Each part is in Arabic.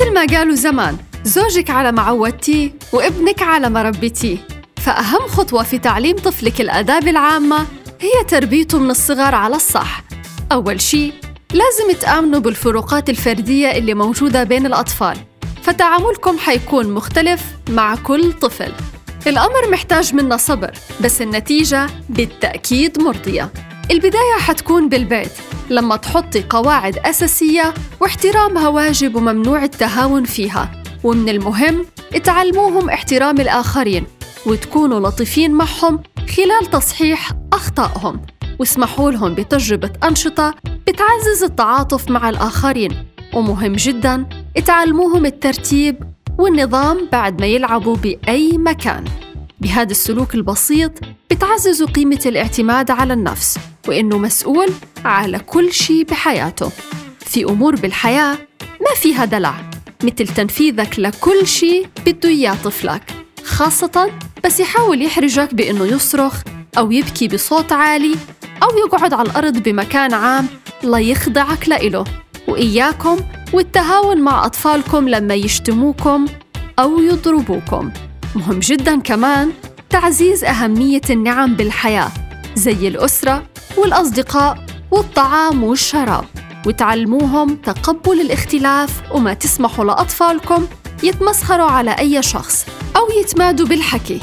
ما قالوا زمان زوجك على ما عودتيه وابنك على ما ربيتيه فأهم خطوة في تعليم طفلك الآداب العامة هي تربيته من الصغر على الصح. أول شيء لازم تآمنوا بالفروقات الفردية اللي موجودة بين الأطفال. فتعاملكم حيكون مختلف مع كل طفل. الأمر محتاج منا صبر بس النتيجة بالتأكيد مرضية. البداية حتكون بالبيت. لما تحطي قواعد أساسية واحترامها واجب وممنوع التهاون فيها. ومن المهم تعلموهم احترام الآخرين وتكونوا لطيفين معهم خلال تصحيح أخطائهم. واسمحوا لهم بتجربة أنشطة بتعزز التعاطف مع الآخرين. ومهم جدا تعلموهم الترتيب والنظام بعد ما يلعبوا بأي مكان. بهذا السلوك البسيط بتعززوا قيمة الاعتماد على النفس. وإنه مسؤول على كل شيء بحياته. في أمور بالحياة ما فيها دلع مثل تنفيذك لكل شيء بده إياه طفلك. خاصة بس يحاول يحرجك بإنه يصرخ أو يبكي بصوت عالي أو يقعد على الأرض بمكان عام ليخضعك لإله. وإياكم والتهاون مع أطفالكم لما يشتموكم أو يضربوكم. مهم جدا كمان تعزيز أهمية النعم بالحياة زي الأسرة والأصدقاء والطعام والشراب وتعلموهم تقبل الاختلاف وما تسمحوا لأطفالكم يتمسخروا على أي شخص أو يتمادوا بالحكي.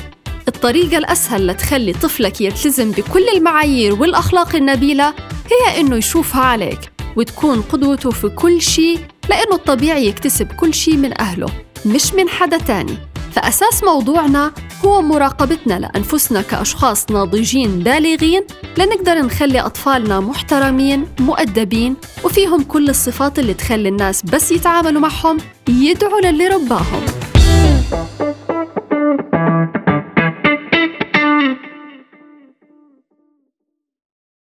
الطريقة الأسهل لتخلي طفلك يلتزم بكل المعايير والأخلاق النبيلة هي إنه يشوفها عليك وتكون قدوته في كل شيء لأنه الطبيعي يكتسب كل شيء من أهله مش من حدا تاني. فأساس موضوعنا هو مراقبتنا لأنفسنا كأشخاص ناضجين بالغين لنقدر نخلي أطفالنا محترمين مؤدبين وفيهم كل الصفات اللي تخلي الناس بس يتعاملوا معهم يدعوا للي رباهم